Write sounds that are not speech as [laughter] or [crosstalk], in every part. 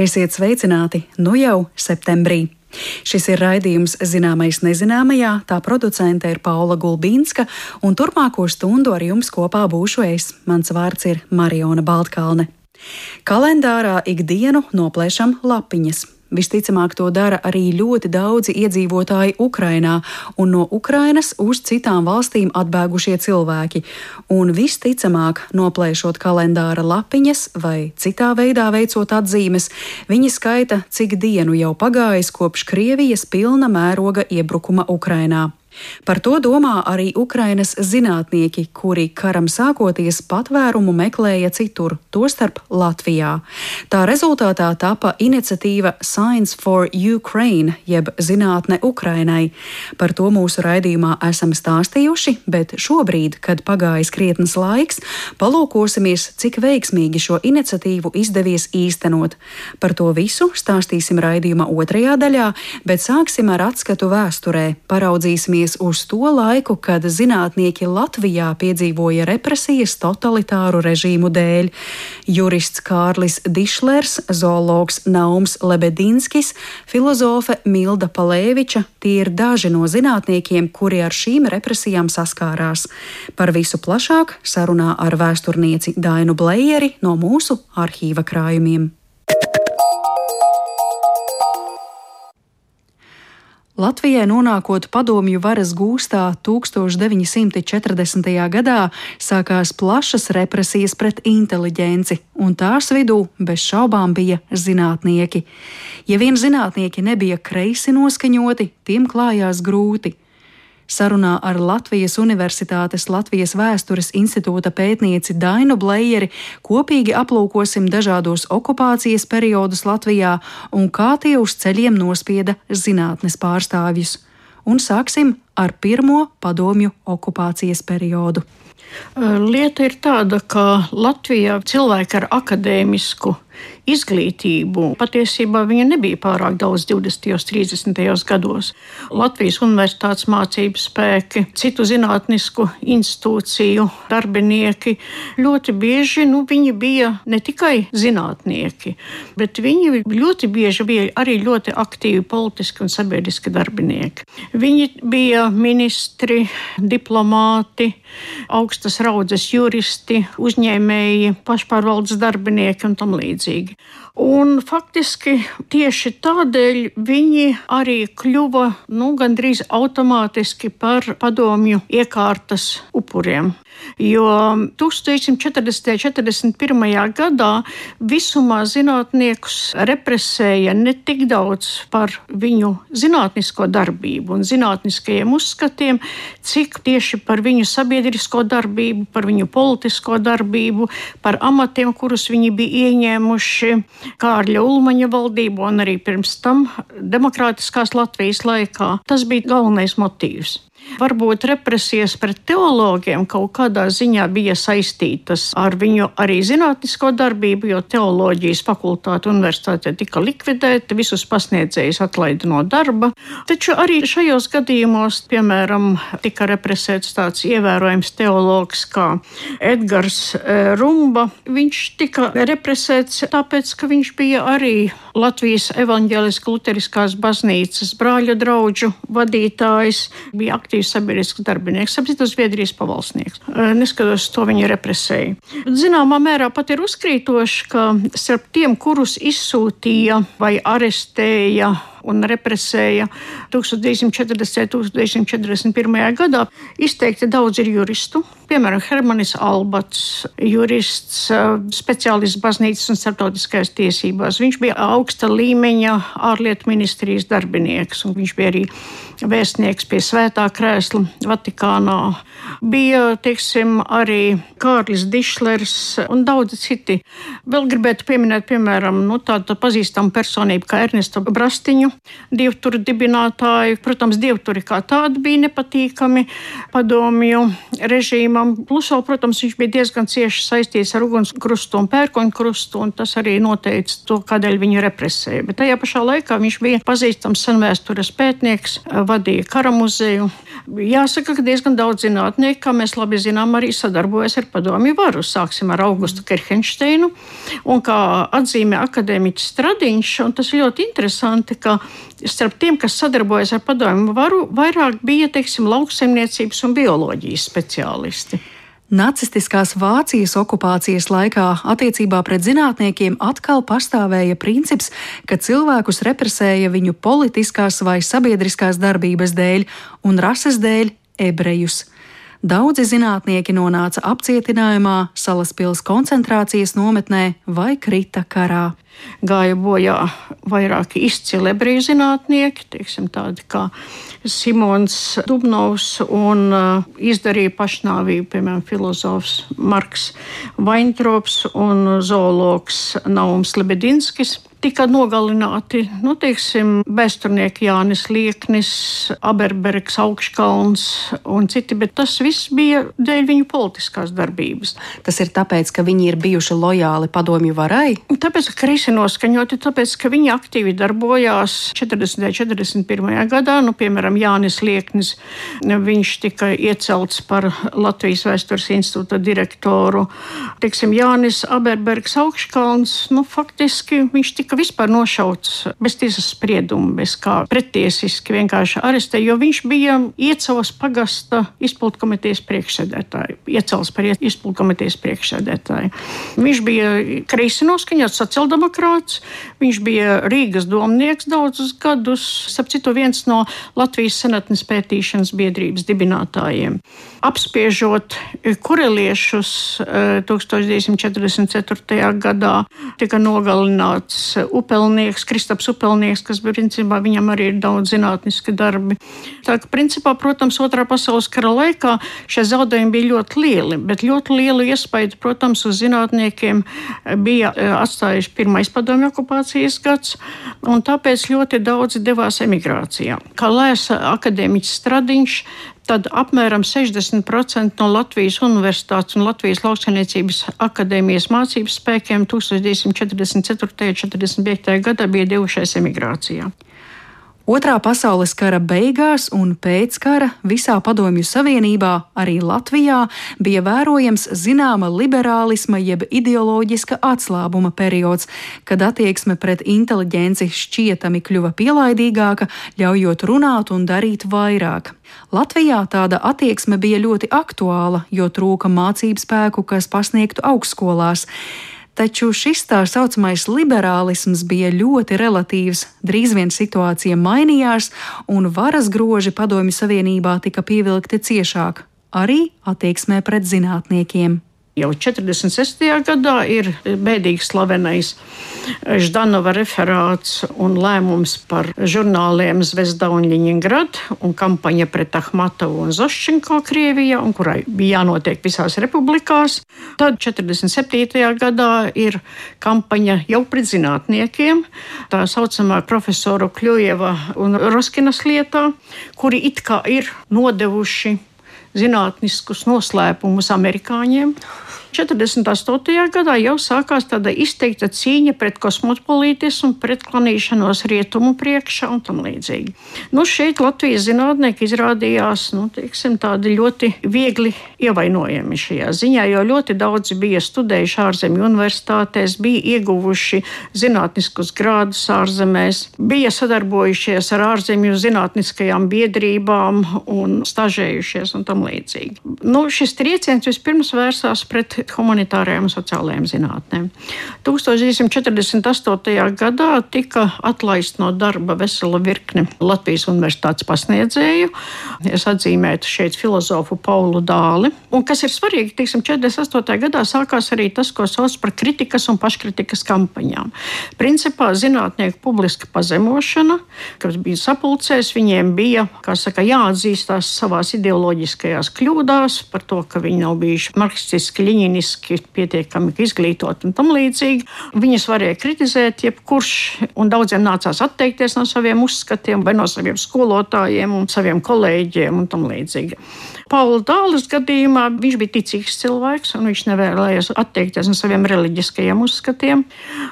Esiet sveicināti nu jau septembrī! Šis ir raidījums Zināmais nezināmajā, tā producente ir Paula Gulbīnska, un turpmāko stundu ar jums kopā būšu es. Mans vārds ir Mariona Baltkalne. Kalendārā ikdienu noplēšam lapiņas. Visticamāk, to dara arī ļoti daudzi iedzīvotāji Ukrainā un no Ukrainas uz citām valstīm atbēgušie cilvēki. Un visticamāk, noplēšot kalendāra lapiņas vai citā veidā veicot atzīmes, viņi skaita, cik dienu jau pagājis kopš Krievijas pilna mēroga iebrukuma Ukrainā. Par to domā arī Ukrainas zinātnieki, kuri karam sākoties patvērumu meklēja citur, tostarp Latvijā. Tā rezultātā tapa iniciatīva Science for Ukraine, jeb Zinātne Ukrainai. Par to mūsu raidījumā esam stāstījuši, bet šobrīd, kad pagājis krietnes laiks, palūkosimies, cik veiksmīgi šo iniciatīvu izdevies īstenot. Par to visu stāstīsim raidījuma otrajā daļā, bet sāksim ar atskatu vēsturē. Paraudzīsimies atceramies uz to laiku, kad zinātnieki Latvijā piedzīvoja represijas totalitāru režīmu dēļ. Jurists Kārlis Dišlers, zoologs Naums Lebedinskis, filozofe Milda Palēviča - tie ir daži no zinātniekiem, kuri ar šīm represijām saskārās. Par visu plašāk sarunā ar vēsturnieci Dainu Blējeri no mūsu arhīva krājumiem. Latvijai nonākot padomju varas gūstā 1940. gadā, sākās plašas represijas pret inteliģenci, un tās vidū bez šaubām bija zinātnieki. Ja vien zinātnieki nebija kreisi noskaņoti, tiem klājās grūti. Sarunā ar Latvijas Universitātes Latvijas Vēstures institūta pētnieci Dainu Blējeri kopīgi aplūkosim dažādos okupācijas periodus Latvijā un kā tie uz ceļiem nospieda zinātnes pārstāvjus. Un sāksim ar pirmo padomju okupācijas periodu. Lieta ir tāda, ka Latvijā cilvēki ar akadēmisku izglītību. Patiesībā viņa nebija pārāk daudz 20. un 30. gados. Latvijas universitātes mācību spēki, citu zinātnisku institūciju darbinieki ļoti bieži nu, bija ne tikai zinātnieki, bet viņi ļoti bieži bija arī ļoti aktīvi politiski un sabiedriski darbinieki. Viņi bija ministri, diplomāti, augstas raudzes juristi, uzņēmēji, pašpārvaldes darbinieki un tam līdzīgi. like Un faktiski tieši tādēļ viņi arī kļuva nu, gandrīz automātiski par padomju iekārtas upuriem. Jo 1940. un 41. gadā visumā zinātniekus represēja ne tik daudz par viņu zinātnisko darbību un zinātniskajiem uzskatiem, cik tieši par viņu sabiedrisko darbību, par viņu politisko darbību, par amatiem, kurus viņi bija ieņēmuši Kārļa Ulmaņa valdību un arī pirms tam demokrātiskās Latvijas laikā. Tas bija galvenais motīvs. Varbūt represijas pret teologiem kaut kādā ziņā bija saistītas ar viņu arī zinātnisko darbību, jo teoloģijas fakultāte universitātē tika likvidēta, visus pasniedzējus atlaida no darba. Taču arī šajos gadījumos, piemēram, tika represēts tāds ievērojams teologs kā Edgars e, Rumba. Viņš tika represēts tāpēc, ka viņš bija arī Latvijas evaņģēliskās luteriskās baznīcas brāļu draugu vadītājs, bija aktīvs aktīvs sabiedrisks darbinieks, apziņas Zviedrijas pavalsnieks. Neskatoties to, viņa represēja. Zināmā mērā pat ir uzkrītoši, ka starp tiem, kurus izsūtīja vai arestēja un represēja 1940. un 1941. gadā. Izteikti daudz ir juristu, piemēram, Hermanis Albats, jurists, speciālists baznīcas un starptautiskajās tiesībās. Viņš bija augsta līmeņa ārlietu ministrijas darbinieks, un viņš bija arī vēstnieks pie Svētā krēsla Vatikānā. Bija, teiksim, arī Kārlis Dišlers un daudzi citi. Vēl gribētu pieminēt, piemēram, nu, tādu pazīstamu personību kā Ernestu Brastiņu, dievturu dibinātāju. Protams, dievturi kā tādi bija nepatīkami padomju režīmam. Plus, vēl, protams, viņš bija diezgan cieši saistīts ar ugunskrustu un pērkoņkrustu, un tas arī noteica to, kādēļ viņu represēja. Bet tajā pašā laikā viņš bija pazīstams senvēstures pētnieks, vadīja kara muzeju. Jāsaka, ka diezgan daudz zinātnieku, kā mēs labi zinām, arī sadarbojas ar padomju varu. Sāksim ar Augustu Kerhensteinu, un kā atzīmē akadēmiķis Stradiņš, tas ir ļoti interesanti, ka starp tiem, kas sadarbojas ar padomju varu, vairāk bija, teiksim, lauksaimniecības un bioloģijas speciālisti. Nacistiskās Vācijas okupācijas laikā attiecībā pret zinātniekiem atkal pastāvēja princips, ka cilvēkus represēja viņu politiskās vai sabiedriskās darbības dēļ un rases dēļ ebrejus. Daudzi zinātnieki nonāca apcietinājumā, Salaspils koncentrācijas nometnē vai krita karā. Gāja bojā vairāki izcili ebreju zinātnieki, tādi kā Simons Dubnovs, un uh, izdarīja pašnāvību, piemēram, filozofs Marks Vaintrops un zoologs Naums Lebedinskis tika nogalināti nu, teiksim, vēsturnieki Jānis Lieknis, Aberbergs, Augškalns un citi, bet tas viss bija dēļ viņu politiskās darbības. Tas ir tāpēc, ka viņi ir bijuši lojāli padomju varai? Tāpēc, ka kreisi noskaņoti, tāpēc, ka viņi aktīvi darbojās 40. un 41. gadā. Nu, piemēram, Jānis Lieknis, viņš tika iecelts par Latvijas vēstures institūta direktoru. Teiksim, Jānis Aberbergs, Augškalns, nu, faktiski viņš tika vispār nošauts bez tiesas sprieduma, bez kā pretiesiski vienkārši arestē, jo viņš bija iecels pagasta izpildu komitejas priekšsēdētāju, iecels par izpildu komitejas priekšsēdētāju. Viņš bija kreisi noskaņots sociāldemokrāts, viņš bija Rīgas domnieks daudzus gadus, starp citu viens no Latvijas senatnes pētīšanas biedrības dibinātājiem. Apspiežot kureliešus 1944. Eh, gadā, tika nogalināts upelnieks, Kristaps Upelnieks, kas principā viņam arī ir daudz zinātniski darbi. Tā ka, principā, protams, otrā pasaules kara laikā šie zaudējumi bija ļoti lieli, bet ļoti lielu iespaidu, protams, uz zinātniekiem bija e, atstājuši pirmais padomju okupācijas gads, un tāpēc ļoti daudzi devās emigrācijā. Kā lēsa akadēmiķis Stradiņš, tad apmēram 60% no Latvijas Universitātes un Latvijas Lauksainiecības akadēmijas mācības spēkiem 1944. un 1945. gadā bija devušies emigrācijā. Otrā pasaules kara beigās un pēc kara visā Padomju Savienībā, arī Latvijā, bija vērojams zināma liberālisma jeb ideoloģiska atslābuma periods, kad attieksme pret inteliģenci šķietami kļuva pielaidīgāka, ļaujot runāt un darīt vairāk. Latvijā tāda attieksme bija ļoti aktuāla, jo trūka mācību spēku, kas pasniegtu augstskolās. Taču šis tā saucamais liberālisms bija ļoti relatīvs. Drīz vien situācija mainījās, un varas groži Padomju Savienībā tika pievilkti ciešāk, arī attieksmē pret zinātniekiem. Jau 46. gadā ir bēdīgi slavenais Ždanova referāts un lēmums par žurnāliem Zvezda un Ļiņingrad un kampaņa pret Ahmatovu un Zoščenko Krievijā, un kurai bija jānotiek visās republikās. Tad 47. gadā ir kampaņa jau pret zinātniekiem, tā saucamā profesora Kļujeva un Roskinas lietā, kuri it kā ir nodevuši zinātniskus noslēpumus amerikāņiem. 48. gadā jau sākās tāda izteikta cīņa pret kosmopolitismu, pret klanīšanos rietumu priekšā un tam līdzīgi. Nu, šeit Latvijas zinātnieki izrādījās nu, teiksim, ļoti viegli ievainojami šajā ziņā, jo ļoti daudzi bija studējuši ārzemju universitātēs, bija ieguvuši zinātniskus grādus ārzemēs, bija sadarbojušies ar ārzemju zinātniskajām biedrībām un stažējušies un tam līdzīgi. Nu, šis trieciens vispirms vērsās pret humanitārajām un sociālajām zinātnēm. 1948. gadā tika atlaist no darba vesela virkne Latvijas universitātes pasniedzēju. Es atzīmētu šeit filozofu Paulu Dāli. Un kas ir svarīgi, teiksim, 48. gadā sākās arī tas, ko sauc par kritikas un paškritikas kampaņām. Principā zinātnieku publiska pazemošana, kas bija sapulcēs, viņiem bija, saka, jāatzīstās savās ideoloģiskajās kļūdās par to, ka viņi nav bijuši marksistiski, ļiņi klīniski pietiekami izglītot un tam līdzīgi. Viņas varēja kritizēt jebkurš, un daudziem nācās atteikties no saviem uzskatiem vai no saviem skolotājiem un saviem kolēģiem un tam līdzīgi. Paula Dāles gadījumā viņš bija ticīgs cilvēks, un viņš nevēlējās atteikties no saviem reliģiskajiem uzskatiem.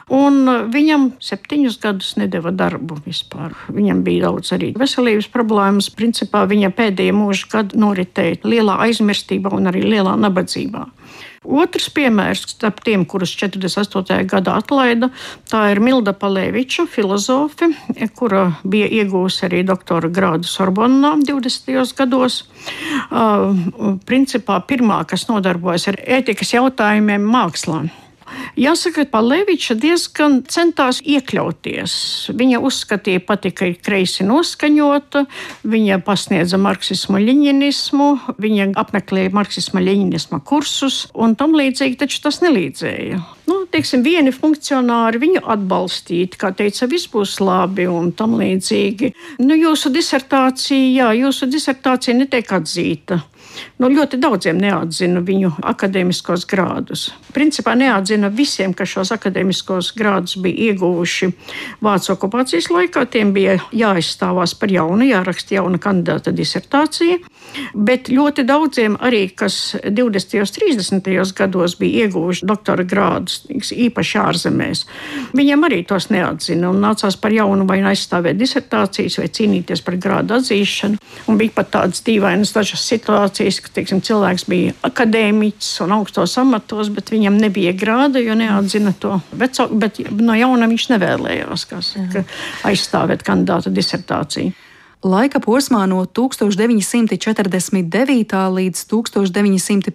Viņam septiņus gadus nedēva darbu vispār. Viņam bija daudz arī veselības problēmas. Principā viņa pēdējie mūža gadi noritēja lielā aizmirstībā un arī lielā nabadzībā. Otrs piemērs starp tiem, kurus 48. gadā atlaida, tā ir Milda Palēviča, filozofe, kura bija iegūsi arī doktora grādu Sorbonnā 20. gados. Uh, principā pirmā, kas nodarbojas ar ētikas jautājumiem mākslā. Jāsaka, ka Paleviča diezgan centās iekļauties. Viņa uzskatīja pati, ka ir kreisi noskaņota, viņa pasniedza marksismu, leņinismu, viņa apmeklēja marksismu, leņinismu kursus un tam līdzīgi, taču tas nelīdzēja. Nu, teiksim, vieni funkcionāri viņu atbalstīt, kā teica, viss būs labi un tam līdzīgi. Nu, jūsu disertācija, jā, jūsu disertācija netiek atzīta. Nu, ļoti daudziem neatzina viņu akadēmiskos grādus. Principā neatzina visiem, kas šos akadēmiskos grādus bija ieguvuši Vācu okupācijas laikā. Tiem bija jāizstāvās par jaunu, jāraksta jauna kandidāta disertācija. Bet ļoti daudziem arī, kas 20. un 30. gados bija ieguvuši doktora grādus, īpaši ārzemēs, viņiem arī tos neatzina un nācās par jaunu vai aizstāvēt disertācijas vai cīnīties par grādu atzīšanu. Un bija pat tādas dīvainas dažas situācijas ka teiksim, cilvēks bija akadēmiķis un augstos amatos, bet viņam nebija grāda, jo neatzina to veco, bet no jauna viņš nevēlējās saka, aizstāvēt kandidāta disertāciju. Laika posmā no 1949. līdz 1952.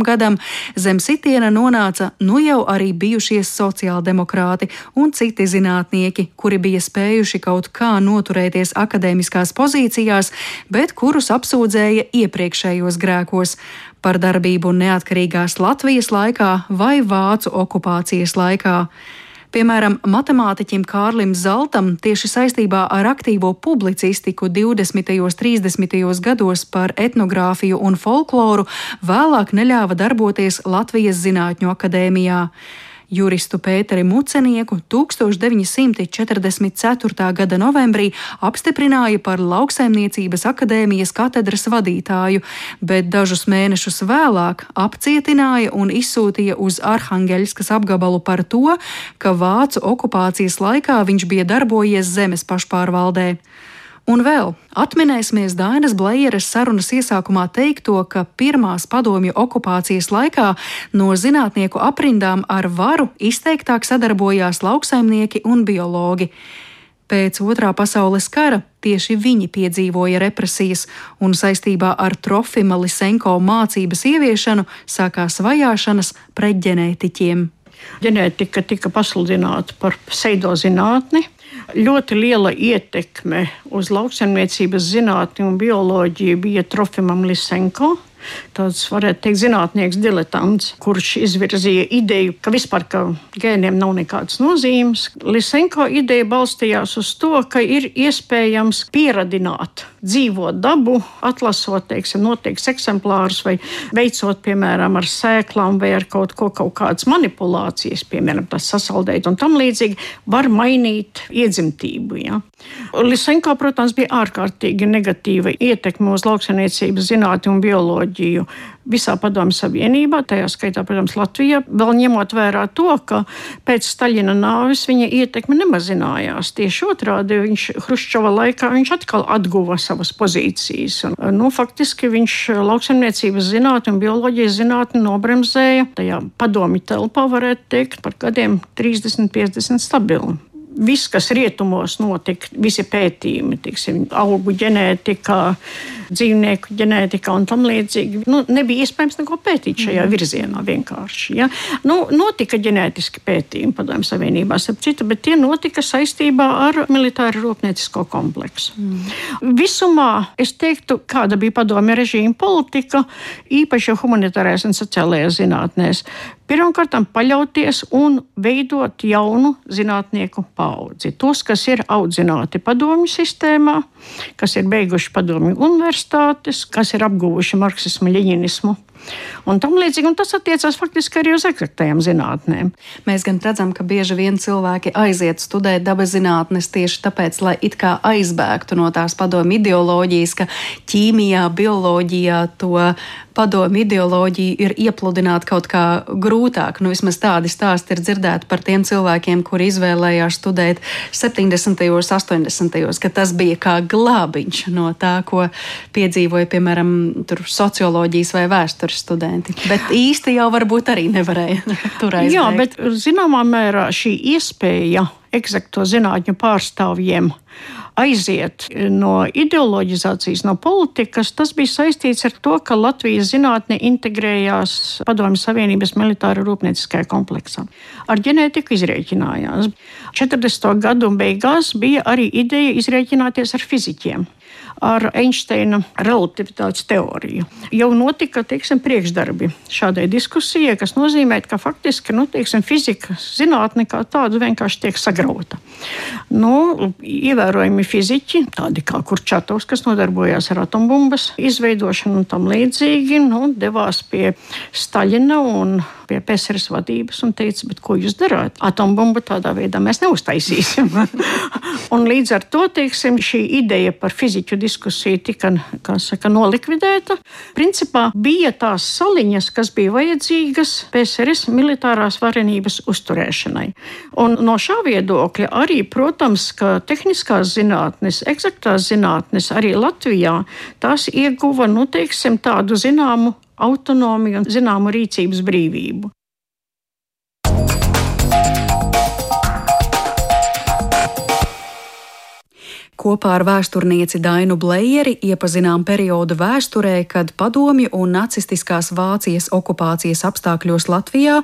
gadam zem sitiena nonāca nu jau arī bijušie sociāldemokrāti un citi zinātnieki, kuri bija spējuši kaut kā noturēties akadēmiskās pozīcijās, bet kurus apsūdzēja iepriekšējos grēkos par darbību neatkarīgās Latvijas laikā vai Vācu okupācijas laikā. Piemēram, matemātiķim Kārlim Zeltam tieši saistībā ar aktīvo publicistiku 20. un 30. gados par etnogrāfiju un folkloru vēlāk neļāva darboties Latvijas Zinātņu akadēmijā. Juristu Pēteri Mucenieku 1944. gada novembrī apstiprināja par lauksaimniecības akadēmijas katedras vadītāju, bet dažus mēnešus vēlāk apcietināja un izsūtīja uz Arhangeļskas apgabalu par to, ka Vācu okupācijas laikā viņš bija darbojies zemes pašpārvaldē. Un vēl atminēsimies Dainas Blējeres sarunas iesākumā teikto, ka pirmās padomju okupācijas laikā no zinātnieku aprindām ar varu izteiktāk sadarbojās lauksaimnieki un biologi. Pēc otrā pasaules kara tieši viņi piedzīvoja represijas, un saistībā ar Trofima Lisenko mācības ieviešanu sākās vajāšanas pret ģenētiķiem. Ģenētika tika pasludināta par pseidozinātni, Ļoti liela ietekme uz lauksaimniecības zinātni un bioloģiju bija Trofimam Lisenko tāds, varētu teikt, zinātnieks, diletants, kurš izvirzīja ideju, ka vispār ka gēniem nav nekādas nozīmes. Lisenko ideja balstījās uz to, ka ir iespējams pieradināt dzīvot dabu, atlasot, teiksim, noteikts eksemplārus vai veicot, piemēram, ar sēklām vai ar kaut ko, kaut kādas manipulācijas, piemēram, tas sasaldēt un tam līdzīgi, var mainīt iedzimtību. Ja? Lisenko, protams, bija ārkārtīgi negatīva ietekme uz lauksainiecības zinātni un bioloģiju tehnoloģiju visā Padomju Savienībā, tajā skaitā, protams, Latvijā, vēl ņemot vērā to, ka pēc Staļina nāves viņa ietekme nemazinājās. Tieši otrādi viņš Hruščova laikā viņš atkal atguva savas pozīcijas. Un, nu, faktiski viņš lauksaimniecības zinātni un bioloģijas zinātni nobremzēja tajā padomju telpā, varētu teikt, par gadiem 30, 50 stabili viss, kas rietumos notika, visi pētījumi, tiksim, augu ģenētikā, dzīvnieku ģenētikā un tam līdzīgi, nu, nebija iespējams neko pētīt šajā mm. virzienā vienkārši. Ja? Nu, notika ģenētiski pētījumi Padomju Savienībā, citu, bet tie notika saistībā ar militāru rūpniecisko kompleksu. Mm. Visumā es teiktu, kāda bija padomju režīma politika, īpaši humanitārajās un sociālajās zinātnēs. Pirmkārt, paļauties un veidot jaunu zinātnieku pārēju paudzi. Tos, kas ir audzināti padomju sistēmā, kas ir beiguši padomju universitātes, kas ir apguvuši marksismu, leņinismu un tam līdzīgi. Un tas attiecās faktiski arī uz eksaktajām zinātnēm. Mēs gan redzam, ka bieži vien cilvēki aiziet studēt dabas zinātnes tieši tāpēc, lai it kā aizbēgtu no tās padomu ideoloģijas, ka ķīmijā, bioloģijā to padomu ideoloģiju ir iepludināt kaut kā grūtāk. Nu, vismaz tādi stāsti ir dzirdēti par tiem cilvēkiem, kuri izvēlējās studēt 70. un 80. ka tas bija kā glābiņš no tā, ko piedzīvoja, piemēram, socioloģijas vai vēstures studenti. Bet īsti jau varbūt arī nevarēja [laughs] tur aizbēgt. Jā, bet zināmā mērā šī iespēja eksakto zinātņu pārstāvjiem aiziet no ideoloģizācijas, no politikas, tas bija saistīts ar to, ka Latvijas zinātne integrējās Padomju Savienības militāra rūpnieciskajā kompleksā. Ar ģenētiku izrēķinājās. 40. gadu beigās bija arī ideja izrēķināties ar fizikiem ar Einsteina relativitātes teoriju. Jau notika teiksim, priekšdarbi šādai diskusijai, kas nozīmē, ka faktiski nu, teiksim, fizika zinātne kā tāda vienkārši tiek sagrauta. Nu, ievērojami fiziķi, tādi kā Kurčatovs, kas nodarbojās ar atombumbas izveidošanu un tam līdzīgi, nu, devās pie Staļina un pie PSRS vadības un teica, ko jūs darāt? Atombumbu tādā veidā mēs neuztaisīsim. [laughs] un līdz ar to teiksim, šī ideja par fiziķu diskusiju tika saka, nolikvidēta. Principā bija tās saliņas, kas bija vajadzīgas PSRS militārās varenības uzturēšanai. Un no šā viedokļa arī, protams, ka tehniskās zinātnes, eksaktās zinātnes arī Latvijā tās ieguva nu, teiksim, tādu zināmu autonomiju un zināmu rīcības brīvību. Kopā ar vēsturnieci Dainu Blējeri iepazinām periodu vēsturē, kad padomju un nacistiskās Vācijas okupācijas apstākļos Latvijā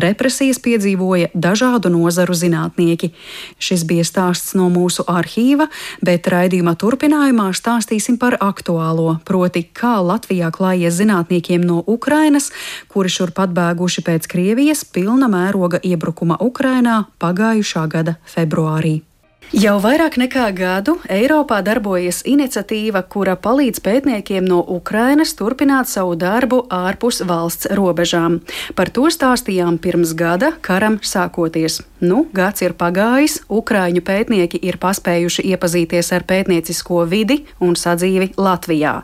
represijas piedzīvoja dažādu nozaru zinātnieki. Šis bija stāsts no mūsu arhīva, bet raidījuma turpinājumā stāstīsim par aktuālo, proti, kā Latvijā klājies zinātniekiem no Ukrainas, kuri šurp atbēguši pēc Krievijas pilna mēroga iebrukuma Ukrainā pagājušā gada februārī. Jau vairāk nekā gadu Eiropā darbojas iniciatīva, kura palīdz pētniekiem no Ukrainas turpināt savu darbu ārpus valsts robežām. Par to stāstījām pirms gada, karam sākoties. Nu, gads ir pagājis, Ukrāņu pētnieki ir paspējuši iepazīties ar pētniecisko vidi un sadzīvi Latvijā.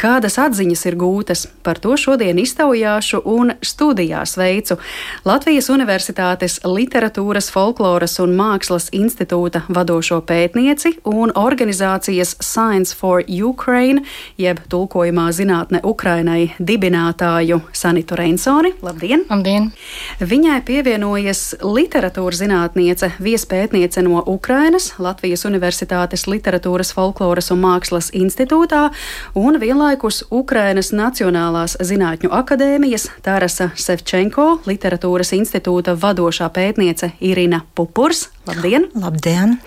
Kādas atziņas ir gūtas? Par to šodien iztaujāšu un studijās veicu Latvijas Universitātes Literatūras, Folkloras un Mākslas institūta vadošo pētnieci un organizācijas Science for Ukraine, jeb tulkojumā zinātne Ukrainai dibinātāju Sanitu Reinsoni. Labdien! Labdien! Viņai pievienojas literatūras zinātniece, viespētniece no Ukrainas, Latvijas Universitātes Literatūras, Folkloras un Mākslas institūtā un vienlaikus Ukrainas Nacionālās zinātņu akadēmijas Tarasa Sevčenko Literatūras institūta vadošā pētniece Irina Pupurs. Labdien! Labdien!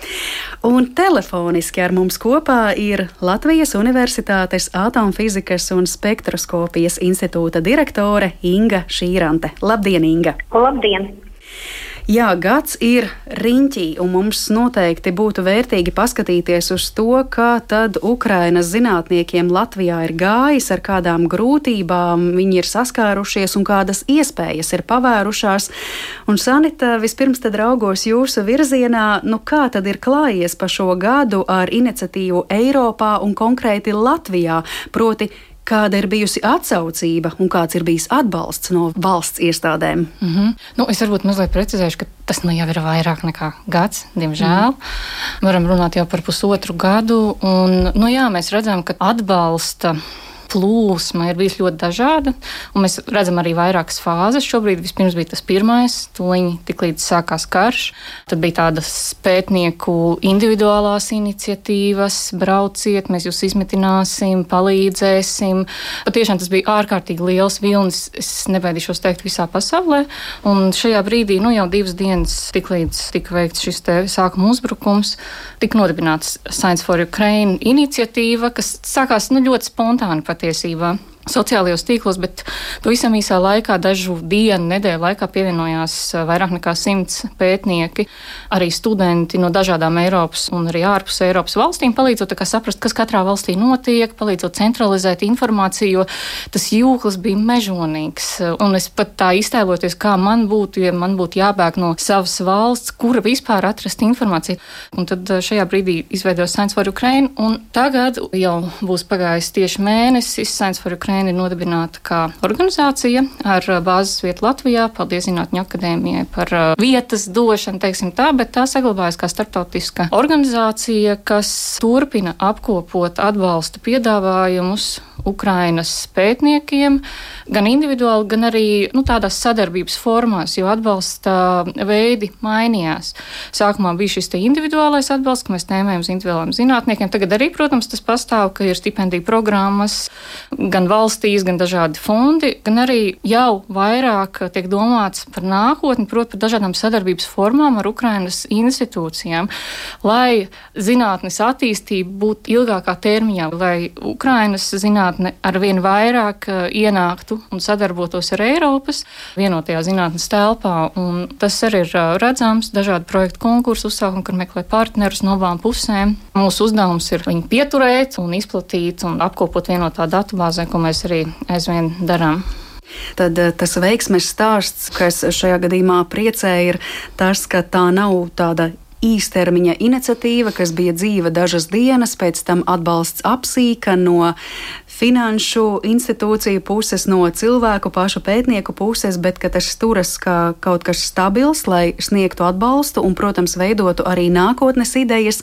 Un telefoniski ar mums kopā ir Latvijas Universitātes Atomfizikas un spektroskopijas institūta direktore Inga Šīrante. Labdien, Inga! Labdien! Jā, gads ir riņķī, un mums noteikti būtu vērtīgi paskatīties uz to, kā tad Ukrainas zinātniekiem Latvijā ir gājis, ar kādām grūtībām viņi ir saskārušies un kādas iespējas ir pavērušās. Un, Sanita, vispirms tad raugos jūsu virzienā, nu kā tad ir klājies pa šo gadu ar iniciatīvu Eiropā un konkrēti Latvijā, proti kāda ir bijusi atsaucība un kāds ir bijis atbalsts no valsts iestādēm? Mm -hmm. nu, es varbūt mazliet precizēšu, ka tas nu jau ir vairāk nekā gads, diemžēl. Mm. Varam runāt jau par pusotru gadu. Un, nu, jā, mēs redzam, ka atbalsta plūsma ir bijusi ļoti dažāda. Mēs redzam arī vairākas fāzes. Šobrīd vispirms bija tas pirmais, tūlīt tik līdz sākās karš. Tad bija tādas pētnieku individuālās iniciatīvas, brauciet, mēs jūs izmitināsim, palīdzēsim. Patiešām tas bija ārkārtīgi liels vilnis. Es nebaidīšos teikt visā pasaulē. Un šajā brīdī, nu jau divas dienas, tik līdz tika veikts šis sākuma uzbrukums, tika nodibināts Science for Ukraine iniciatīva, kas sākās nu, ļoti spontāni patiesībā. Sociālajos tīklos, bet pavisam īsā laikā, dažu dienu, nedēļu laikā pievienojās eh, vairāk nekā simts pētnieki, arī studenti no dažādām Eiropas un arī ārpus Eiropas valstīm, palīdzot saprast, kas katrā valstī notiek, palīdzot centralizēt informāciju, jo tas jūklis bija mežonīgs. Un es pat tā iztēloties, kā man būtu, ja man būtu jābēg no savas valsts, kura vispār atrast informāciju. Un tad eh, šajā brīdī izveidoja Science for Ukraine, un tagad jau būs pagājis tieši mēnesis Science for Ukraine Ukraina ir nodibināta kā organizācija ar uh, bāzes vietu Latvijā. Paldies Zinātņu akadēmijai par uh, vietas došanu, teiksim tā, bet tā saglabājas kā starptautiska organizācija, kas turpina apkopot atbalsta piedāvājumus Ukrainas pētniekiem, gan individuāli, gan arī nu, tādās sadarbības formās, jo atbalsta veidi mainījās. Sākumā bija šis individuālais atbalsts, ka mēs tēmējam uz individuāliem zinātniekiem. Tagad arī, protams, tas pastāv, ka ir stipendiju programmas gan valsts valstīs, gan dažādi fondi, gan arī jau vairāk tiek domāts par nākotni, proti, par dažādām sadarbības formām ar Ukrainas institūcijām, lai zinātnes attīstība būtu ilgākā termiņā, lai Ukrainas zinātne ar vien vairāk eh, ienāktu un sadarbotos ar Eiropas vienotajā zinātnes telpā. Un tas arī ir eh, redzams dažādu projektu konkursu uzsākumu, kur meklē partnerus no abām pusēm. Mūsu uzdevums ir viņu pieturēt un izplatīt un apkopot vienotā datubāzē, ko mēs mēs arī aizvien darām. Tad eh, tas veiksmes stāsts, kas šajā gadījumā priecē, ir tas, ka tā nav tāda īstermiņa iniciatīva, kas bija dzīva dažas dienas, pēc tam atbalsts apsīka no finanšu institūciju puses, no cilvēku pašu pētnieku puses, bet ka tas turas kā kaut kas stabils, lai sniegtu atbalstu un, protams, veidotu arī nākotnes idejas.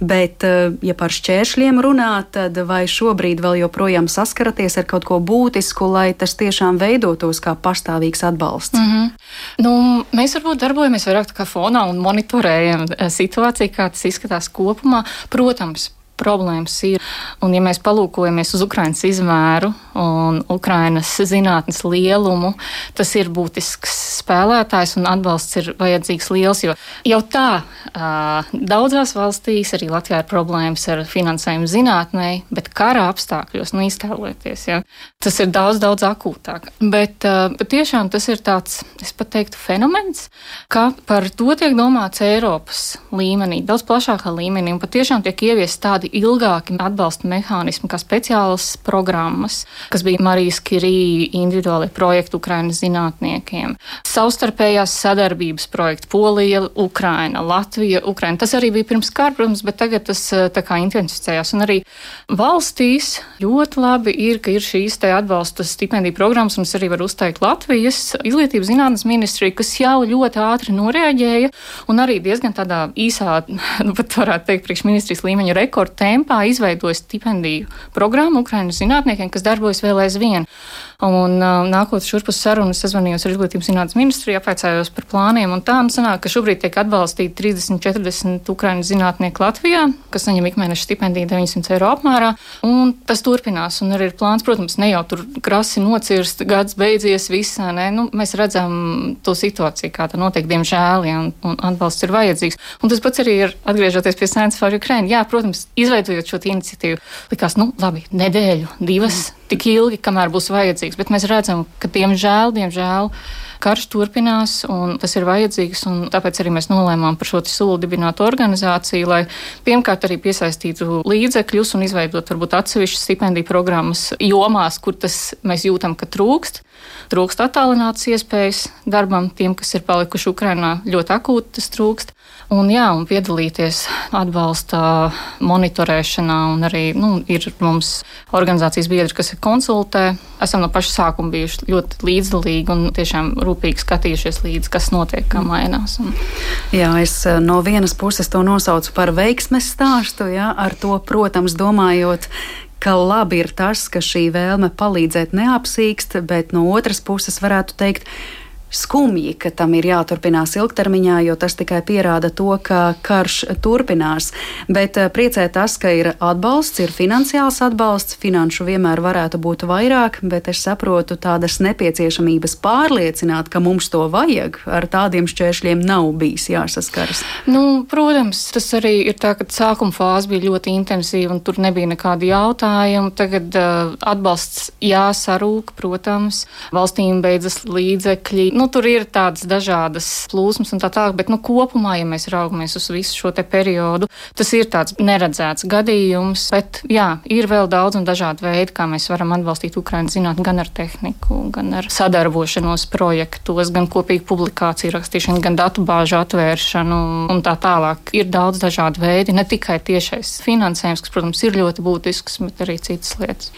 Bet, eh, ja par šķēršļiem runā, tad vai šobrīd vēl joprojām saskaraties ar kaut ko būtisku, lai tas tiešām veidotos kā pastāvīgs atbalsts? Mm -hmm. nu, mēs varbūt darbojamies vairāk kā fonā un monitorējam eh, situāciju, kā tas izskatās kopumā. Protams, problēmas ir. Un, ja mēs palūkojamies uz Ukraiņas izmēru un Ukraiņas zinātnes lielumu, tas ir būtisks spēlētājs un atbalsts ir vajadzīgs liels. Jo jau tā daudzās valstīs, arī Latvijā, ir problēmas ar finansējumu zinātnē, bet kara apstākļos, iztēlojieties, ja, tas ir daudz, daudz akūtāk. Bet patiešām tas ir tāds, es pat teiktu, fenomens, ka par to tiek domāts Eiropas līmenī, daudz plašākā līmenī, un patiešām tiek ieviest tādi ilgāki atbalsta mehānismi, kā speciālas programmas, kas bija Marijas Kirī individuāli projekti Ukrainas zinātniekiem, savstarpējās sadarbības projekti Polija, Ukraina, Latvija, Ukraina. Tas arī bija pirms kara, protams, bet tagad tas eh, tā kā intensificējās. Un arī valstīs ļoti labi ir, ka ir šīs te atbalsta stipendiju programmas, un es arī varu uzteikt Latvijas izglītības zinātnes ministriju, kas jau ļoti ātri noreaģēja un arī diezgan tādā īsā, [laughs] nu pat varētu teikt, priekšministrijas līmeņa rekordu tempā izveidoja stipendiju programmu Ukraiņas zinātniekiem, kas darbojas vēl aizvien. Un uh, nākot šurp uz sarunu, sazvanījos ar Izglītības zinātnes ministriju, apvaicājos par plāniem, un tā nu sanāk, ka šobrīd tiek atbalstīti 30-40 Ukraiņu zinātnieki Latvijā, kas saņem ikmēneša stipendiju 900 eiro apmērā, un tas turpinās, un arī ir plāns, protams, ne jau tur krasi nocirst, gads beidzies, visā, ne, nu, mēs redzam to situāciju, kā tā notiek, diemžēl, ja, un, un atbalsts ir vajadzīgs. Un tas pats arī ir atgriežoties pie Science for Ukraine. Jā, protams, izveidojot šo iniciatīvu, likās, nu, labi, nedēļu, divas. Mm tik ilgi, kamēr būs vajadzīgs. Bet mēs redzam, ka diemžēl, diemžēl karš turpinās un tas ir vajadzīgs. Tāpēc arī mēs nolēmām par šo soli dibināt organizāciju, lai pirmkārt arī piesaistītu līdzekļus un izveidot varbūt atsevišķas stipendiju programmas jomās, kur tas mēs jūtam, ka trūkst. Trūkst attālinātas iespējas darbam tiem, kas ir palikuši Ukrainā. Ļoti akūti tas trūkst. Un, jā, un piedalīties atbalsta monitorēšanā, un arī nu, ir mums organizācijas biedri, kas ir konsultē. Esam no paša sākuma bijuši ļoti līdzdalīgi un tiešām rūpīgi skatījušies līdzi, kas notiek, kā mainās. Un... Jā, es eh, no vienas puses to nosaucu par veiksmes stāstu, jā, ar to, protams, domājot, ka labi ir tas, ka šī vēlme palīdzēt neapsīkst, bet no otras puses varētu teikt, skumji, ka tam ir jāturpinās ilgtermiņā, jo tas tikai pierāda to, ka karš turpinās. Bet eh, priecē tas, ka ir atbalsts, ir finansiāls atbalsts, finanšu vienmēr varētu būt vairāk, bet es saprotu tādas nepieciešamības pārliecināt, ka mums to vajag, ar tādiem šķēršļiem nav bijis jāsaskaras. Nu, protams, tas arī ir tā, ka sākuma fāze bija ļoti intensīva un tur nebija nekādu jautājumu. Tagad uh, atbalsts jāsarūk, protams, valstīm beidzas līdzekļi. Nu, tur ir tādas dažādas plūsmas un tā tālāk, bet nu, kopumā, ja mēs raugamies uz visu šo periodu, tas ir tāds neredzēts gadījums. Bet jā, ir vēl daudz un dažādi veidi, kā mēs varam atbalstīt Ukraiņu zinātni gan ar tehniku, gan ar sadarbošanos projektos, gan kopīgu publikāciju rakstīšanu, gan datu bāžu atvēršanu un tā tālāk. Ir daudz dažādu veidu, ne tikai tiešais finansējums, kas, protams, ir ļoti būtisks, bet arī citas lietas.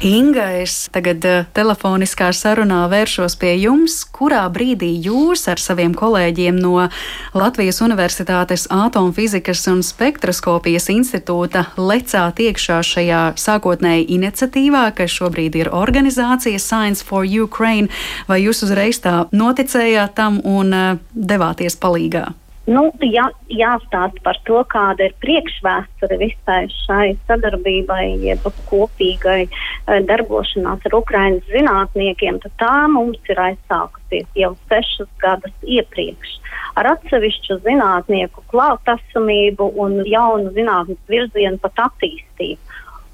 Inga, es tagad uh, telefoniskā sarunā vēršos pie jums, kurā brīdī jūs ar saviem kolēģiem no Latvijas Universitātes Atomfizikas un spektroskopijas institūta lecāt iekšā šajā sākotnēji iniciatīvā, kas šobrīd ir organizācija Science for Ukraine, vai jūs uzreiz tā noticējāt tam un uh, devāties palīgā? Nu, jā, jāstāsta par to, kāda ir priekšvēsture visai šai sadarbībai, jeb kopīgai eh, darbošanās ar Ukraiņas zinātniekiem, tā mums ir aizsākusies jau sešus gadus iepriekš. Ar atsevišķu zinātnieku klātesamību un jaunu zinātnes virzienu pat attīstību.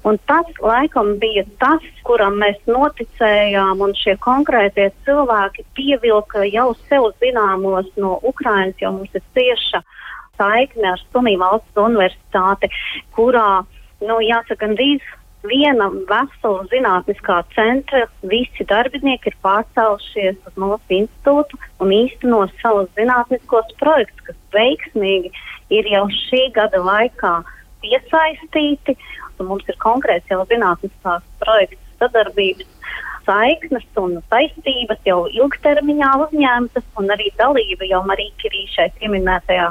Un tas laikam bija tas, kuram mēs noticējām, un šie konkrētie cilvēki pievilka jau sev zināmos no Ukrainas, jo mums ir cieša saikne ar Sumiju valsts universitāti, kurā, nu, jāsaka, gandrīz viena vesela zinātniskā centra visi darbinieki ir pārcēlušies uz mūsu institūtu un īsteno savus zinātniskos projektus, kas veiksmīgi ir jau šī gada laikā piesaistīti un mums ir konkrēts jau zinātniskās projekts sadarbības saiknes un saistības jau ilgtermiņā uzņemtas, un arī dalība jau Marija Kirī šai pieminētajā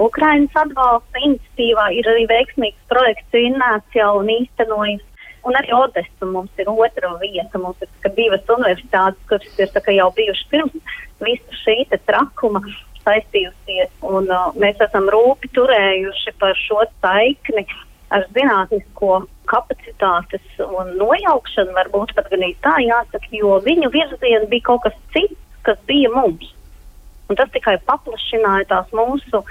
Ukrainas atbalsta iniciatīvā ir arī veiksmīgs projekts jau un īstenojis. Un arī Odessa mums ir otra vieta. Mums ir divas universitātes, kuras ir jau bijušas pirms visa šī trakuma saistījusies. Un, uh, mēs esam rūpi turējuši par šo saikni ar zinātnisko kapacitātes un nojaukšanu, varbūt pat gan tā jāsaka, jo viņu virziens bija kaut kas cits, kas bija mums. Un tas tikai paplašināja tās mūsu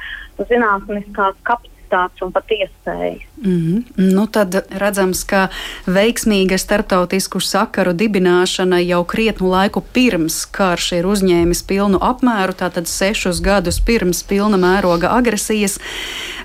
zinātniskās kapacitātes kapacitātes un pat iespējas. Mm -hmm. nu, tad redzams, ka veiksmīga starptautisku sakaru dibināšana jau krietnu laiku pirms karš ir uzņēmis pilnu apmēru, tātad sešus gadus pirms pilna mēroga agresijas.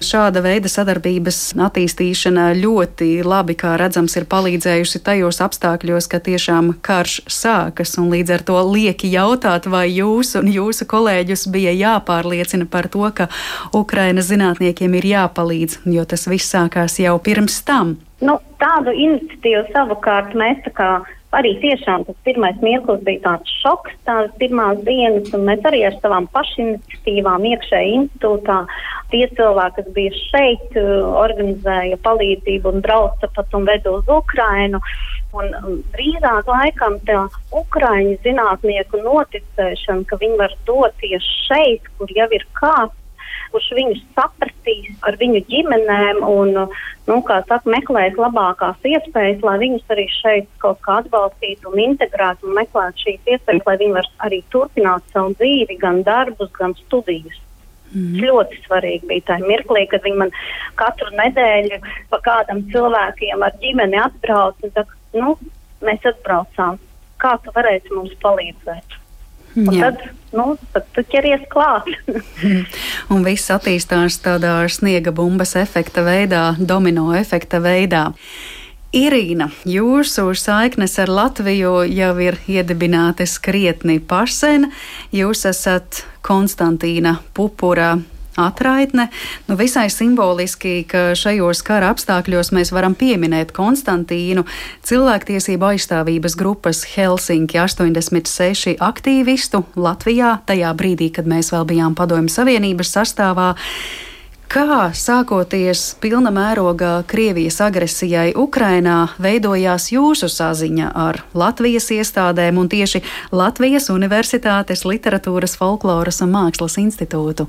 Šāda veida sadarbības attīstīšana ļoti labi, kā redzams, ir palīdzējusi tajos apstākļos, ka tiešām karš sākas, līdz ar to lieki jautāt, vai jūs un jūsu kolēģus bija jāpārliecina par to, ka Ukrainas zinātniekiem ir jāpārliecina jāpalīdz, jo tas viss sākās jau pirms tam. Nu, tādu iniciatīvu savukārt mēs tā kā arī tiešām tas pirmais mirklis bija tāds šoks, tās pirmās dienas, un mēs arī ar savām pašiniciatīvām iekšēji institūtā tie cilvēki, kas bija šeit, organizēja palīdzību un brauca pat un veda uz Ukrainu. Un drīzāk laikam tā Ukraiņu zinātnieku noticēšana, ka viņi var doties šeit, kur jau ir kāds kurš viņus sapratīs ar viņu ģimenēm un, nu, kā saka, meklēs labākās iespējas, lai viņus arī šeit kaut kā atbalstītu un integrētu un meklētu šīs iespējas, lai viņi var arī turpināt savu dzīvi, gan darbus, gan studijas. Mm. Ļoti svarīgi bija tā mirklī, kad viņi man katru nedēļu pa kādam cilvēkiem ar ģimeni atbrauc un saka, nu, mēs atbraucām, kā tu varēsi mums palīdzēt. Tad, nu, tad tu ķeries klāt. [laughs] un viss attīstās tādā sniega bumbas efekta veidā, domino efekta veidā. Irīna, jūsu saiknes ar Latviju jau ir iedibinātas krietni pasen. Jūs esat Konstantīna Pupura atraitne. Nu, visai simboliski, ka šajos kara apstākļos mēs varam pieminēt Konstantīnu, cilvēktiesību aizstāvības grupas Helsinki 86 aktīvistu Latvijā, tajā brīdī, kad mēs vēl bijām Padomju Savienības sastāvā. Kā sākoties pilna mērogā Krievijas agresijai Ukrainā, veidojās jūsu saziņa ar Latvijas iestādēm un tieši Latvijas Universitātes Literatūras, Folkloras un Mākslas institūtu?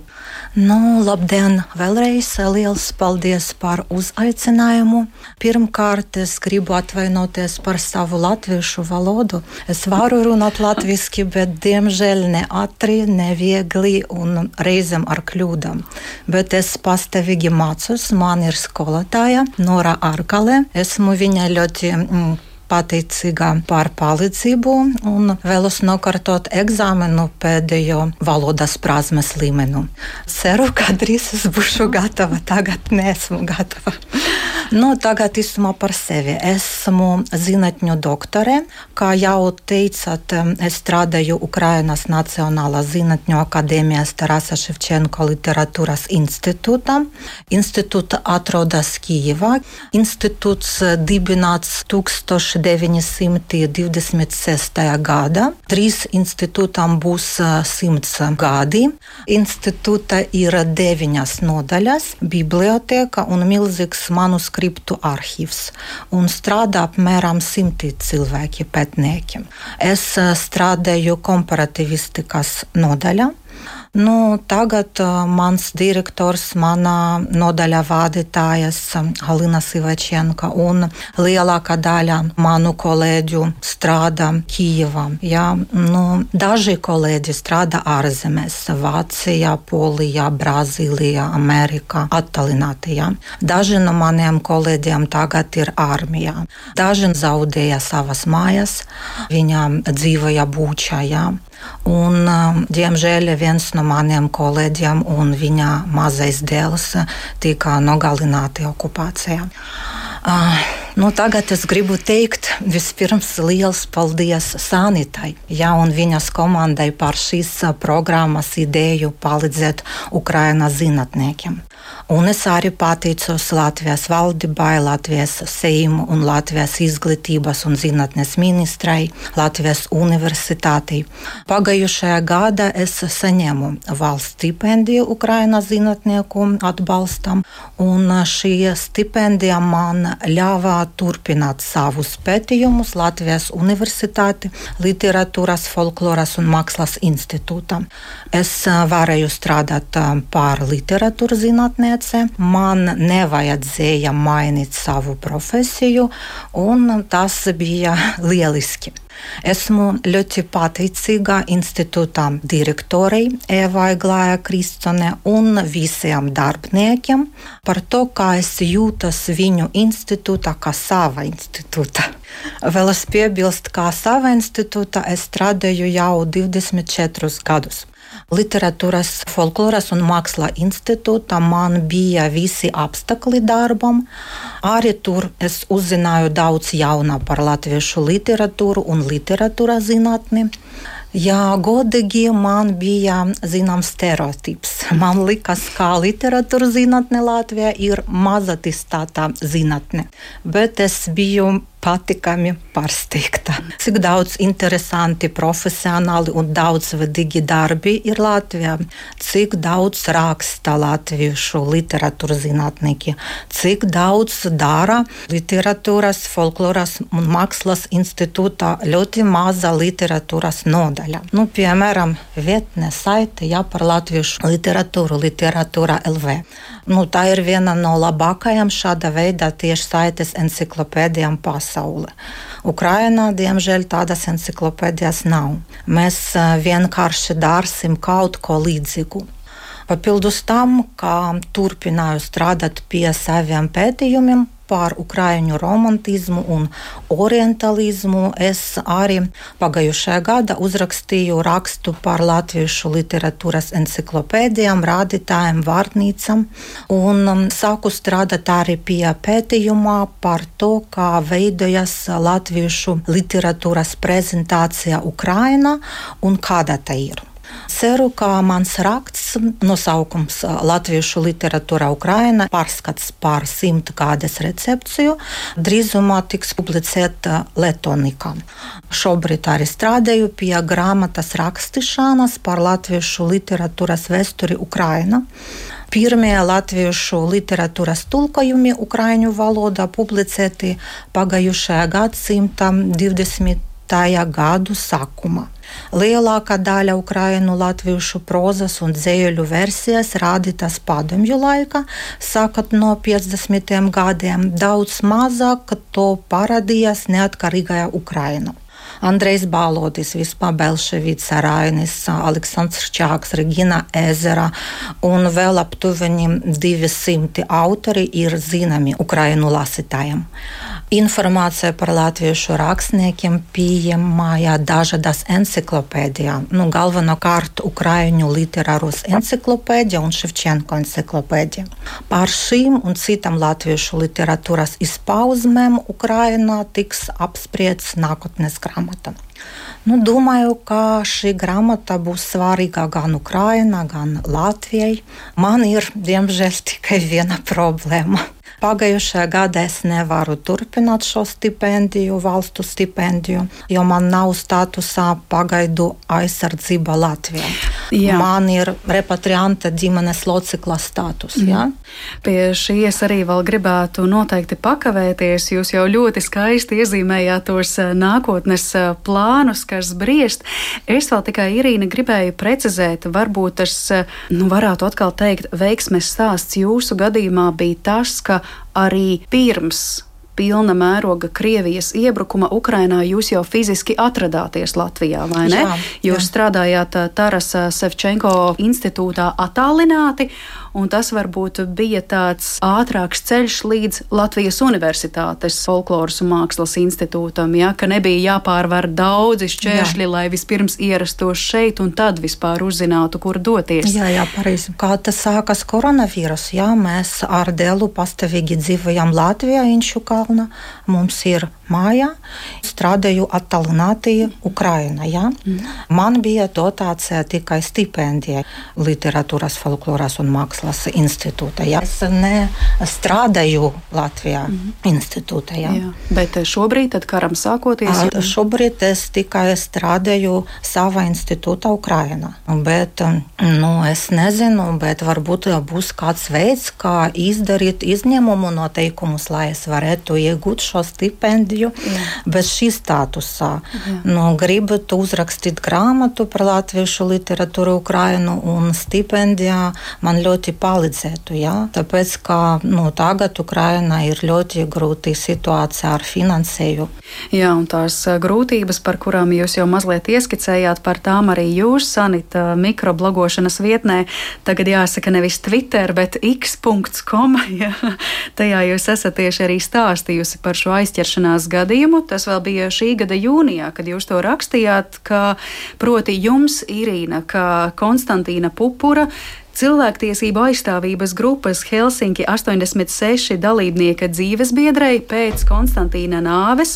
Nu, labdien! Vēlreiz liels paldies par uzaicinājumu. Pirmkārt, es gribu atvainoties par savu latviešu valodu. Es varu runāt latviešu, bet diemžēl ne ātri, ne viegli un reizēm ar kļūdām. Bet es pastāvīgi mācos. Man ir skolotāja Nora Arkale. Esmu viņa ļoti. Mm, pateicīga par palīdzību un vēlos nokārtot eksāmenu pēdējo valodas prasmes līmeni. Ceru, ka drīz es būšu gatava, tagad nesmu gatava. Nu, tagad īsumā par sevi. Esmu zinātņu doktore. Kā jau teicat, es strādāju Ukrainas Nacionālās zinātņu akadēmijas Tarasa Ševčenko literatūras institūtā. Institūta atrodas Kijivā. Institūts dibināts 1926. gadā. Trīs institūtam būs simts gadi. Institūta ir deviņas nodaļas, biblioteka un milzīgs manuskriptu arhīvs un strādā apmēram simti cilvēki pētnieki. Es strādāju komparativistikas nodaļā. Nu, tagad mans direktors, mana nodaļa vadītājas Halina Sivačenka un lielākā daļa manu kolēģu strādā Kijevā. Ja? Nu, daži kolēģi strādā ārzemēs - Vācijā, Polijā, Brazīlijā, Amerikā, attālināti. Ja? Daži no maniem kolēģiem tagad ir armijā. Daži zaudēja savas mājas, viņām dzīvoja būčā. Ja? Un, um, diemžēl viens no maniem kolēģiem un viņa mazais dēls tika nogalināti okupācijā. Uh, nu, tagad es gribu teikt, vispirms liels paldies Sanitai ja, un viņas komandai par šīs programmas ideju palīdzēt Ukrainas zinātniekiem. Un es arī pateicos Latvijas valdībai, Latvijas Seimu un Latvijas izglītības un zinātnes ministrai, Latvijas universitātei. Pagājušajā gadā es saņēmu valsts stipendiju Ukrainas zinātnieku atbalstam, un šī stipendija man ļāva turpināt savus pētījumus Latvijas Universitāti, Literatūras, Folkloras un Mākslas institūtā. Es varēju strādāt par literatūras zinātniece. Man nevajadzēja mainīt savu profesiju, un tas bija [laughs] lieliski. Esmu ļoti pateicīga institūtam direktorei Evai Glāja Kristone un visiem darbiniekiem par to, kā es jūtos viņu institūtā, kā sava institūta. [laughs] Vēl es piebilstu, kā sava institūta es strādāju jau 24 gadus. Literatūras, folkloras un māksla institūtā man bija visi apstākļi darbam. Arī tur es uzzināju daudz jaunā par latviešu literatūru un literatūras zinātni. Jā, godīgi man bija zināms stereotips. Man liekas, ka literatūra zinātne Latvijā ir mazatistātā zinātne, bet es biju patikami pārsteigta. Cik daudz interesanti, profesionāli un daudzveidīgi darbi ir Latvijā, cik daudz raksta latviešu literatūras zinātnieki, cik daudz dara literatūras, folkloras un mākslas institūtā ļoti maza literatūras nodaļa. Nu, piemēram, vietne saite jā, par latviešu literatūru, literatūra LV. Nu, tā ir viena no labākajām šāda veida tieši saites enciklopēdijām pasaulē. Ukrainā, diemžēl, tādas enciklopēdijas nav. Mēs vienkārši dārsim kaut ko līdzīgu. Papildus tam, kā turpināju strādāt pie saviem pētījumiem, par ukraiņu romantismu un orientalismu. Es arī pagājušajā gadā uzrakstīju rakstu par latviešu literatūras enciklopēdijām, rādītājiem, vārnīcam un um, sāku strādāt arī pie pētījumā par to, kā veidojas latviešu literatūras prezentācija Ukraina un kāda tā ir. Ceru, ka mans raksts nosaukums Latviešu literatūra Ukraina pārskats pār simt kādas recepciju drīzumā tiks publicēta Letonikā. Šobrīd arī strādāju pie grāmatas rakstīšanas par latviešu literatūras vēsturi Ukraina. Pirmie latviešu literatūras tulkojumi ukraiņu valodā publicēti pagājušajā gadsimta 20. gadu sākumā. Lielākā daļa ukraiņu latviešu prozas un dzēļu versijas rādītas padomju laikā, sākot no 50. gadiem, daudz mazāk to parādījās neatkarīgajā Ukrainā. Andrejs Balodis, Vispār Belševica, Rainis, Aleksandrs Čāks, Regina Ezera un vēl aptuveni 200 autori ir zināmi Ukrainu lasītājiem. Informācija par latviešu rakstniekiem pieejamā dažādās enciklopēdijā, nu, galvenokārt Ukraiņu literāros enciklopēdija un Ševčenko enciklopēdija. Par šīm un citām latviešu literatūras izpausmēm Ukrainā tiks apspriests nākotnes grāmata. Nu, domāju, ka šī grāmata būs svarīga gan Ukraiņai, gan Latvijai. Man ir, diemžēl, tikai viena problēma. Pagājušajā gadā es nevaru turpināt šo stipendiju, valstu stipendiju, jo man nav statusā pagaidu aizsardzība Latvijā. Jā. Man ir repatrianta ģimenes locekla status. Mm. Ja? Pie šīs arī vēl gribētu noteikti pakavēties. Jūs jau ļoti skaisti iezīmējāt tos eh, nākotnes eh, plānus, kas briest. Es vēl tikai Irīna gribēju precizēt, varbūt tas, eh, nu, varētu atkal teikt, veiksmes stāsts jūsu gadījumā bija tas, ka arī pirms pilna mēroga Krievijas iebrukuma Ukrainā jūs jau fiziski atradāties Latvijā, vai ne? Jā, jūs jā. strādājāt Tarasa Sevčenko institūtā attālināti, un tas varbūt bija tāds ātrāks ceļš līdz Latvijas Universitātes folkloras un mākslas institūtam, ja, ka nebija jāpārvar daudzi šķēršļi, jā. lai vispirms ierastos šeit un tad vispār uzzinātu, kur doties. Jā, jā, pareizi. Kā tas sākas koronavīrus, jā, mēs ar Delu pastāvīgi dzīvojam Latvijā, Inšukalna, mums ir mājā, strādāju attālināti Ukrainā. Ja? Mm. Man bija dotācija tikai stipendija literatūras, folkloras un mākslas institūta. Ja? Es nestrādāju Latvijā mm. institūtā. Ja? Jā. Bet šobrīd, tad karam sākoties, jau... šobrīd es tikai strādāju savā institūtā Ukrainā. Bet nu, es nezinu, bet varbūt būs kāds veids, kā izdarīt izņēmumu noteikumus, lai es varētu iegūt šo stipendiju Jā. bez šī statusā. Nu, gribu uzrakstīt grāmatu par latviešu literatūru Ukrainu un stipendijā man ļoti palīdzētu. Jā? Tāpēc, ka nu, tagad Ukraina ir ļoti grūti situācija ar finansēju. Jā, un tās grūtības, par kurām jūs jau mazliet ieskicējāt, par tām arī jūs, Sanita, mikroblogošanas vietnē, tagad jāsaka nevis Twitter, bet x.com. [laughs] Tajā jūs esat tieši arī stāstījusi par šo aizķeršanās gadījumu. Tas vēl bija šī gada jūnijā, kad jūs to rakstījāt, ka proti jums, Irīna, ka Konstantīna Pupura Cilvēktiesību aizstāvības grupas Helsinki 86 dalībnieka dzīvesbiedrei pēc Konstantīna nāves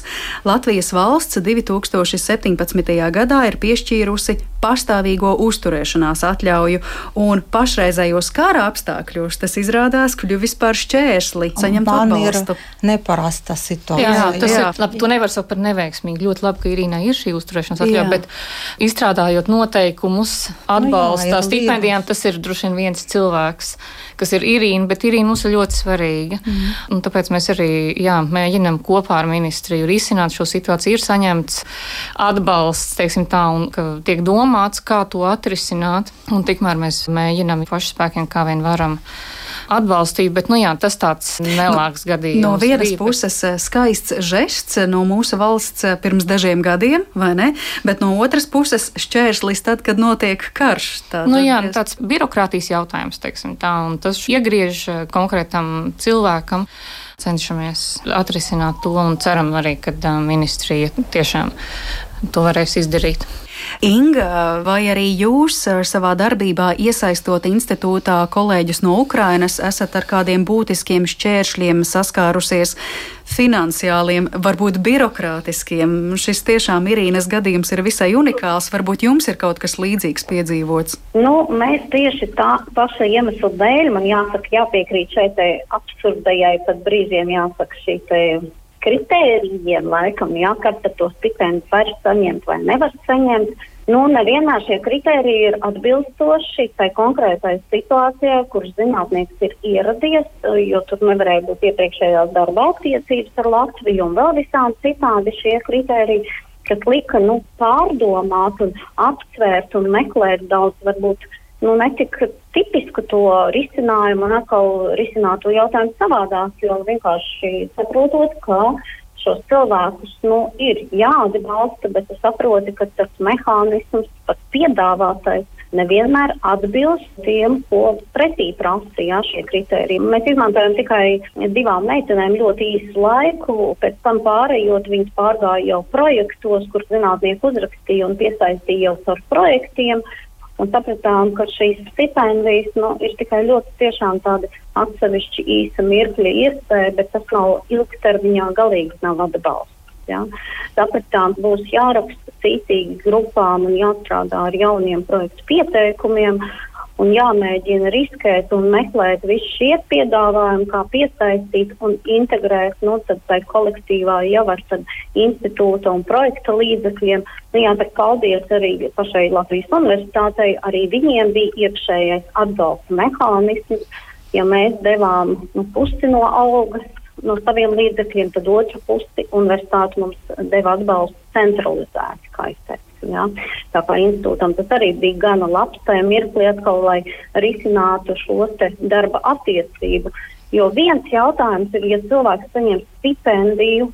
Latvijas valsts 2017. gadā ir piešķīrusi pastāvīgo uzturēšanās atļauju, un pašreizējos kara apstākļos tas izrādās kļuvis par šķērsli saņemt atbalstu. Neparasta situācija. Jā, tas jā. ir labi. To nevar saukt par neveiksmīgu. Ļoti labi, ka Irīnai ir šī uzturēšanās atļauja, bet izstrādājot noteikumus atbalsta stipendijām, tas ir droši vien viens cilvēks, kas ir Irīna, bet Irīna mums ir ļoti svarīga. Mm. Un tāpēc mēs arī jā, mēģinam kopā ar ministriju risināt šo situāciju. Ir saņemts atbalsts, teiksim tā, un tiek domāts kā to atrisināt. Un tikmēr mēs mēģinām pašu spēkiem, kā vien varam atbalstīt, bet nu, jā, tas tāds nelāks no, gadījums. No vienas bija, puses eh, skaists žests no mūsu valsts eh, pirms dažiem gadiem, vai ne? Bet no otras puses šķērslis tad, kad notiek karš. Tā, nu, jā, es... tāds birokrātijas jautājums, teiksim tā, un tas iegriež eh, konkrētam cilvēkam cenšamies atrisināt to un ceram arī, ka ministrija tiešām to varēs izdarīt. Inga, vai arī jūs savā darbībā iesaistot institūtā kolēģus no Ukrainas esat ar kādiem būtiskiem šķēršļiem saskārusies? finansiāliem, varbūt birokrātiskiem. Šis tiešām Irīnas gadījums ir visai unikāls. Varbūt jums ir kaut kas līdzīgs piedzīvots. Nu, mēs tieši tā paša iemesla dēļ, man jāsaka, jāpiekrīt šeit absurdajai, pat brīžiem jāsaka šī kritērijiem, laikam, jā, kad to stipendiju var saņemt vai nevar saņemt. Nu, nevienmēr šie kriteriji ir atbilstoši tai konkrētai situācijai, kuras zinātnieks ir ieradies, jo tur nevarēja būt iepriekšējās darba attiecības ar Latviju un vēl visādi citādi šie kriteriji, kas lika nu, pārdomāt un apsvērt un meklēt daudz varbūt nu, netika tipisku to risinājumu un atkal risināt to jautājumu savādāk, jo vienkārši saprotot, ka šos cilvēkus nu, ir jāatbalsta, bet es saprotu, ka tas mehānisms, pat piedāvātais, nevienmēr atbilst tiem, ko pretī prasīja šie kriteriji. Mēs izmantojam tikai divām meitenēm ļoti īsu laiku, pēc tam pārējot viņas pārgāja jau projektos, kur zinātnieki uzrakstīja un piesaistīja jau caur projektiem un sapratām, ka šīs stipendijas nu, ir tikai ļoti tiešām tādi atsevišķi īsa mirkļa iespēja, bet tas nav ilgtermiņā galīgi nav atbalsts. Ja? Sapratām, būs jāraksta cītīgi grupām un jāstrādā ar jauniem projektu pieteikumiem, un jāmēģina riskēt un meklēt visus šie piedāvājumi, kā piesaistīt un integrēt nu, tai kolektīvā jau ar institūta un projekta līdzekļiem. Nu, jāsaka paldies arī pašai Latvijas universitātei, arī viņiem bija iekšējais atbalsta mehānisms. Ja mēs devām nu, pusi no algas no saviem līdzekļiem, tad otru pusi universitāte mums deva atbalstu centralizēti, kā es teicu. Ja? Tā kā institūtam tas arī bija gana labs tajā mirklī atkal, lai risinātu šo darba attiecību. Jo viens jautājums ir, ja cilvēks saņem stipendiju,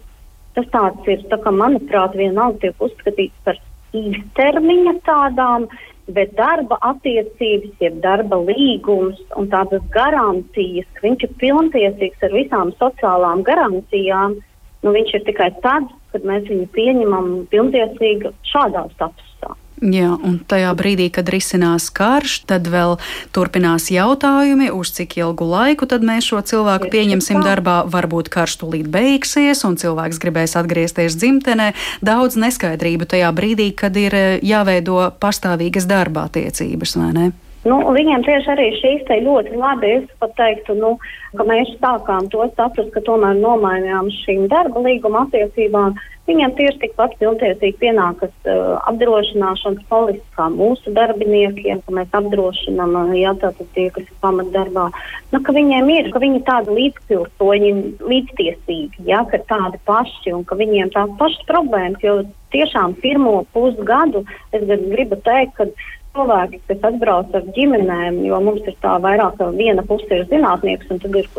tas tāds ir, tā kā manuprāt, vienalga tiek uzskatīts par īstermiņa tādām, bet darba attiecības, jeb darba līgums un tādas garantijas, ka viņš ir pilntiesīgs ar visām sociālām garantijām, nu, viņš ir tikai tad, kad mēs viņu pieņemam pilntiesīgi šādā statusā. Jā, un tajā brīdī, kad risinās karš, tad vēl turpinās jautājumi, uz cik ilgu laiku mēs šo cilvēku pieņemsim darbā. Varbūt karš tūlīt beigsies, un cilvēks gribēs atgriezties dzimtenē. Daudz neskaidrību tajā brīdī, kad ir eh, jāveido pastāvīgas darba attiecības, vai ne? Nu, viņiem tieši arī šīs te ļoti labi, es pat teiktu, nu, ka mēs sākām to status, ka tomēr nomainījām šīm darba līguma attiecībām. Viņiem tieši tikpat pilntiesīgi pienākas uh, apdrošināšanas polises kā mūsu darbiniekiem, ka mēs apdrošinām, uh, jā, tātad tie, kas ir pamatdarbā. Nu, ka viņiem ir, ka viņi tādi līdzpilsoņi, līdztiesīgi, jā, ka tādi paši un ka viņiem tās pašas problēmas, jo tiešām pirmo pusgadu es gribu teikt, ka cilvēki, kas atbrauc ar ģimenēm, jo mums ir tā vairāk, ka viena puse ir zinātnieks, un tad ir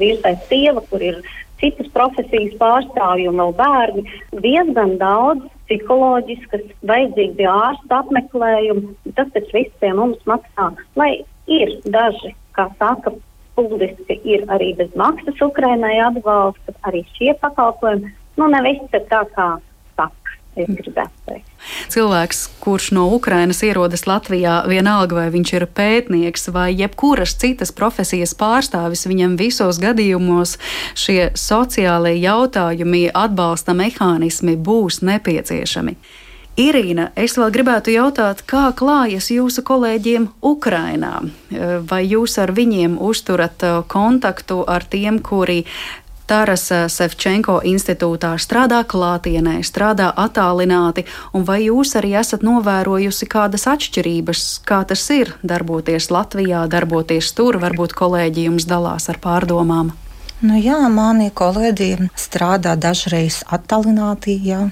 vīrsais sieva, kur ir citas profesijas pārstāvji un vēl bērni. Diezgan daudz psiholoģiskas, vajadzīgi ārsta apmeklējumu. Tas taču viss pie mums maksā. Lai ir daži, kā saka, publiski ir arī bez maksas Ukrainai atbalsta, arī šie pakalpojumi. Nu, ne viss ir tā kā es gribētu teikt. Cilvēks, kurš no Ukrainas ierodas Latvijā, vienalga vai viņš ir pētnieks vai jebkuras citas profesijas pārstāvis, viņam visos gadījumos šie sociālie jautājumi, atbalsta mehānismi būs nepieciešami. Irīna, es vēl gribētu jautāt, kā klājas jūsu kolēģiem Ukrainā? Vai jūs ar viņiem uzturat kontaktu ar tiem, kuri Taras Sevčenko institūtā strādā klātienē, strādā attālināti, un vai jūs arī esat novērojusi kādas atšķirības, kā tas ir darboties Latvijā, darboties tur, varbūt kolēģi jums dalās ar pārdomām? Nu jā, mani kolēģi strādā dažreiz attālināti, jā,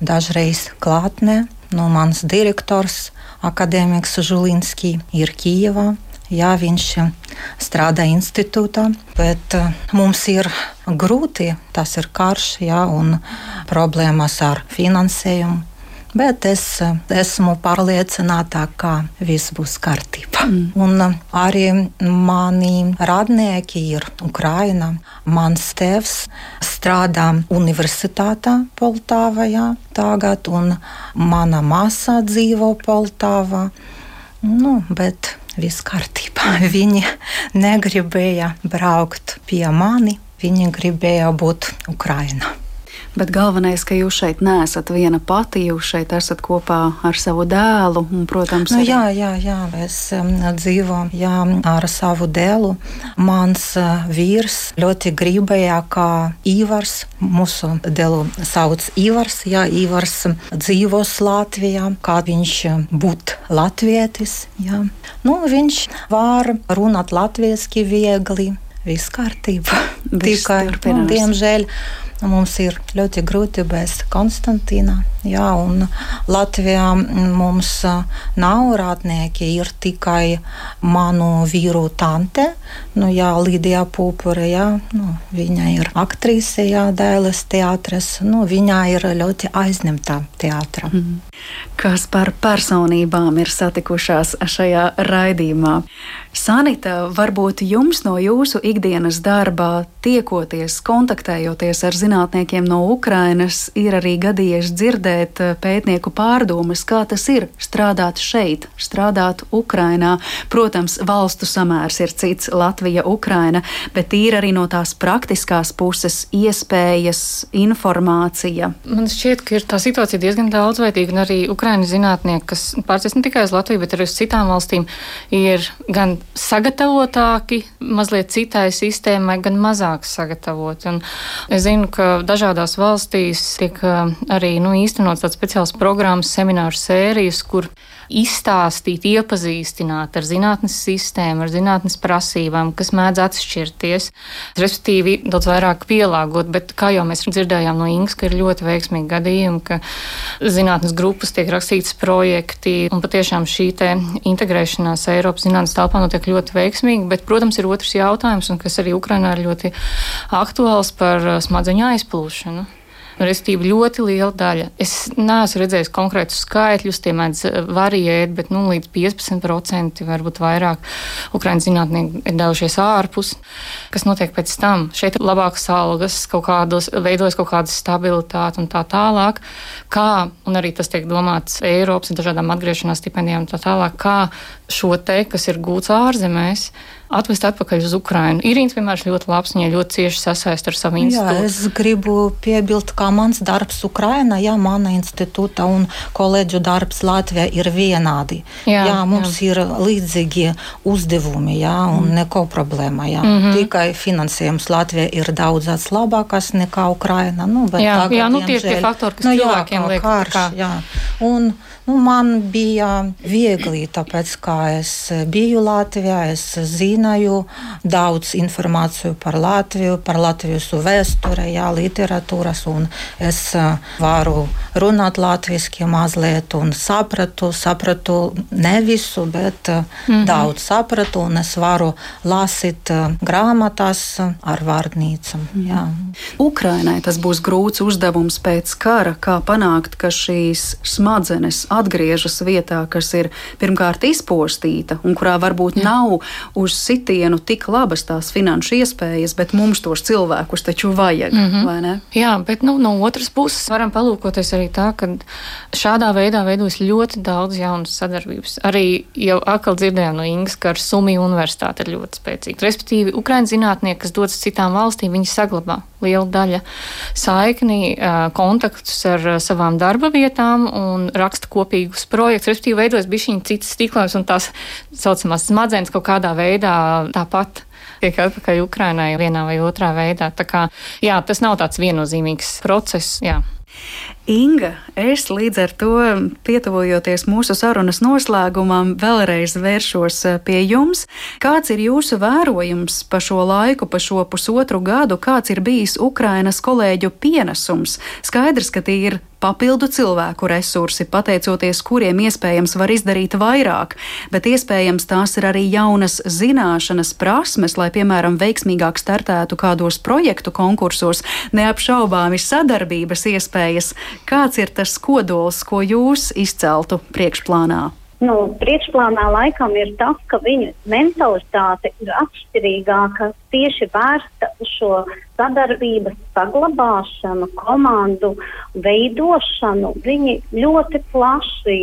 dažreiz klātnē. Nu, mans direktors, akadēmiks Žulinski, ir Kijevā. Jā, viņš strādā institūtā, bet uh, mums ir grūti, tas ir karš jā, un problēmas ar finansējumu. Bet es uh, esmu pārliecināta, ka viss būs kārtībā. Mm. Un arī mani radnieki ir Ukraina. Mans tēvs strādā universitātē Poltāvā tagad, un mana māsa dzīvo Poltāvā. Nu, bet viss kārtībā. [laughs] Viņi negribēja braukt pie mani, viņi gribēja būt Ukrainā. Bet galvenais, ka jūs šeit neesat viena pati, jūs šeit esat kopā ar savu dēlu. Un, protams, nu, arī... jā, jā, jā, es um, dzīvoju jā, ar savu dēlu. Mans uh, vīrs ļoti gribēja, ka Ivars, mūsu dēlu sauc Ivars, jā, Ivars dzīvos Latvijā, kā viņš būt latvietis. Jā. Nu, viņš var runāt latviešu viegli. Viss kārtībā. Tikai, nu, diemžēl, Mums ir ļoti grūti bez Konstantīna. Jā, un Latvijā mums nav rādnieki, ir tikai manu vīru tante, nu, jā, Līdija Pūpure, jā, nu, viņa ir aktrise, jā, Dēles teātris, nu, viņa ir ļoti aizņemta teātra. Mm. Kas par personībām ir satikušās šajā raidījumā? Sanita, varbūt jums no jūsu ikdienas darbā, tiekoties, kontaktējoties ar zinātniekiem no Ukrainas, ir arī gadījies dzirdēt pētnieku pārdomas, kā tas ir strādāt šeit, strādāt Ukrainā. Protams, valstu samērs ir cits - Latvija, Ukraina, bet ir arī no tās praktiskās puses iespējas, informācija. Man šķiet, ka ir tā situācija diezgan daudzveidīga, un arī Ukraiņu zinātnieki, kas pārcēs ne tikai uz Latviju, bet arī uz citām valstīm, ir gan sagatavotāki mazliet citai sistēmai, gan mazāk sagatavoti. Un es zinu, ka dažādās valstīs tiek arī nu, īstenots tāds speciāls programmas, semināru sērijas, kur izstāstīt, iepazīstināt ar zinātnes sistēmu, ar zinātnes prasībām, kas mēdz atšķirties, respektīvi daudz vairāk pielāgot. Bet, kā jau mēs dzirdējām no Ingas, ka ir ļoti veiksmīgi gadījumi, ka zinātnes grupas tiek rakstītas projekti, un patiešām šī integrēšanās Eiropas zinātnes telpā notiek ļoti veiksmīgi. Bet, protams, ir otrs jautājums, un kas arī Ukrainā ir ļoti aktuāls par smadzeņu aizplūšanu. Restīvi ļoti liela daļa. Es neesmu redzējis konkrētus skaitļus, tie mēdz eh, variēt, bet nu, līdz 15% varbūt vairāk Ukraiņu zinātnieki ir devušies ārpus. Kas notiek pēc tam? Šeit ir labākas algas, kaut kādos, veidojas kaut kāda stabilitāte un tā tālāk. Kā, un arī tas tiek domāts Eiropas dažādām atgriešanās stipendijām un tā tālāk, kā šo te, kas ir gūts ārzemēs, atvest atpakaļ uz Ukrajinu. Irīnas, piemēram, ļoti labs, viņa ļoti cieši sasaist ar savu institūtu. Jā, es gribu piebilst, ka mans darbs Ukrajinā, jā, mana institūta un kolēģu darbs Latvijā ir vienādi. Jā, jā mums jā. ir līdzīgi uzdevumi, jā, un mm. neko problēma. Jā. Mm -hmm. Tikai finansējums Latvijā ir daudz labākas nekā Ukrajina. Nu, jā, tagad, jā, nu tie ir tie faktori, kas nu, cilvēkiem liek. Karš, jā. Un, Nu, man bija viegli, tāpēc, ka es biju Latvijā, es zināju daudz informāciju par Latviju, par Latvijas vēsture, jā, literatūras, un es varu runāt latviešu mazliet, un sapratu, sapratu ne visu, bet mm -hmm. daudz sapratu, un es varu lasīt grāmatas ar vārnīcām. Mm -hmm. Ukrainai tas būs grūts uzdevums pēc kara, kā panākt, ka šīs smadzenes atgriežas vietā, kas ir pirmkārt izpostīta un kurā varbūt Jā. nav uz sitienu tik labas tās finanšu iespējas, bet mums tos cilvēkus taču vajag. Mm -hmm. Jā, bet nu, no otras puses varam palūkoties arī tā, ka šādā veidā veidojas ļoti daudz jaunas sadarbības. Arī jau atkal dzirdējām no Ingas, ka ar Sumiju universitāte ir ļoti spēcīga. Respektīvi, Ukraiņu zinātnieki, kas dodas citām valstīm, viņi saglabā liela daļa saikni, kontaktus ar savām darba vietām un raksta kopīgus projektus. Respektīvi, veidojas bišķiņa citas stiklājums un tās saucamās smadzenes kaut kādā veidā tāpat tiek atpakaļ Ukrainai vienā vai otrā veidā. Tā kā, jā, tas nav tāds viennozīmīgs process. Jā. Inga, es līdz ar to pietuvojoties mūsu sarunas noslēgumam, vēlreiz vēršos eh, pie jums. Kāds ir jūsu vērojums pa šo laiku, pa šo pusotru gadu, kāds ir bijis Ukrainas kolēģu pienesums? Skaidrs, ka tie ir papildu cilvēku resursi, pateicoties kuriem iespējams var izdarīt vairāk, bet iespējams tās ir arī jaunas zināšanas, prasmes, lai, piemēram, veiksmīgāk startētu kādos projektu konkursos, neapšaubāmi sadarbības iespējas. Kāds ir tas kodols, ko jūs izceltu priekšplānā? Nu, priekšplānā laikam ir tas, ka viņu mentalitāte ir atšķirīgāka, tieši vērsta uz šo sadarbības saglabāšanu, komandu veidošanu. Viņi ļoti plaši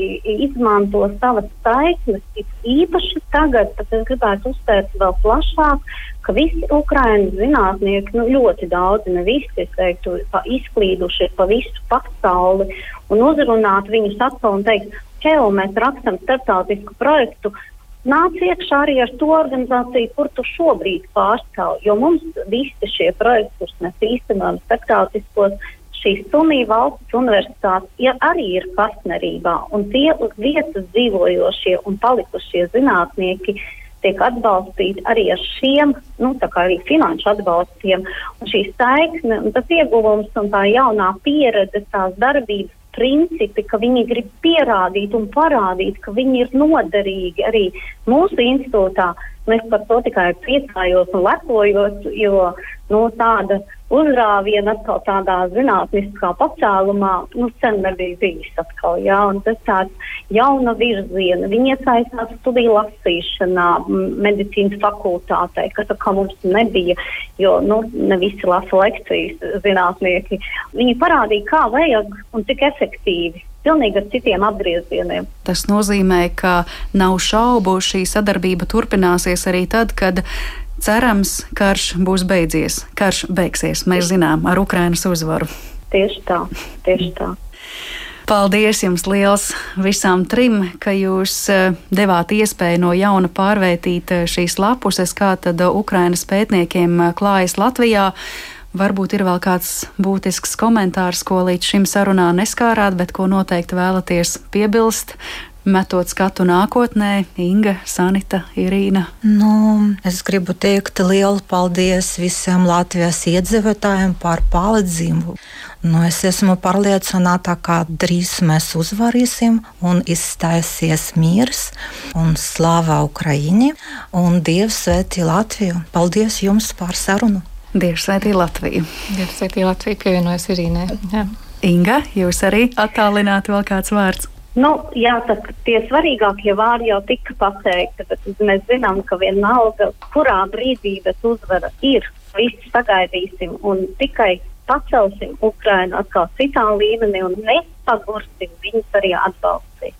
izmanto savas saiknes, īpaši tagad, tad es gribētu uzsvērt vēl plašāk, ka visi Ukraiņu zinātnieki, nu, ļoti daudzi, ne visi, es teiktu, pa izklīduši pa visu pasauli un uzrunāt viņus atkal un teikt, Keo, mēs rakstām starptautisku projektu. Nāc iekšā arī ar to organizāciju, kur tu šobrīd pārstāv. Jo mums visi šie projekti, kurus mēs īstenojam starptautiskos, šīs Sunija valsts universitātes ja arī ir partnerībā. Un tie uz vietas dzīvojošie un palikušie zinātnieki tiek atbalstīti arī ar šiem, nu, tā kā arī finanšu atbalstiem. Un šī saikne, un tas ieguvums un tā jaunā pieredze, tās darbības principi, ka viņi grib pierādīt un parādīt, ka viņi ir noderīgi arī mūsu institūtā. Es par to tikai priecājos un lepojos, jo nu, tāda uzrāviena atkal tādā zinātniskā pacēlumā nu, sen nebija bijis atkal. Jā, un tas tāds jauna virziena. Viņi iesaistās studiju lasīšanā, medicīnas fakultātē, kas atkal mums nebija, jo nu, ne visi lasa lekcijas zinātnieki. Viņi parādīja, kā vajag un cik efektīvi pilnīgi ar citiem apgriezieniem. Tas nozīmē, ka nav šaubu, šī sadarbība turpināsies arī tad, kad Cerams, karš būs beidzies. Karš beigsies, mēs zinām, ar Ukrainas uzvaru. Tieši tā, tieši tā. Paldies jums liels visām trim, ka jūs eh, devāt iespēju no jauna pārvērtīt eh, šīs lapuses, kā tad Ukrainas pētniekiem eh, klājas Latvijā. Varbūt ir vēl kāds būtisks komentārs, ko līdz šim sarunā neskārāt, bet ko noteikti vēlaties piebilst metot skatu nākotnē, Inga, Sanita, Irīna? Nu, es gribu teikt lielu paldies visiem Latvijas iedzīvotājiem par palīdzību. Nu, es esmu pārliecināta, ka drīz mēs uzvarēsim un izstāsies miers un slava Ukraiņi un Dievs svētī Latviju. Paldies jums par sarunu! Dievs svētī Latviju! Dievs svētī Latviju pievienojas Irīnai. Inga, jūs arī attālināti vēl kāds vārds? Nu, jāsaka, tie svarīgākie vārdi jau tika pateikti, bet mēs zinām, ka vienalga, kurā brīdī bet uzvara ir, visi sagaidīsim un tikai pacelsim Ukrainu atkal citā līmenī un nepagursim viņus arī atbalstīt.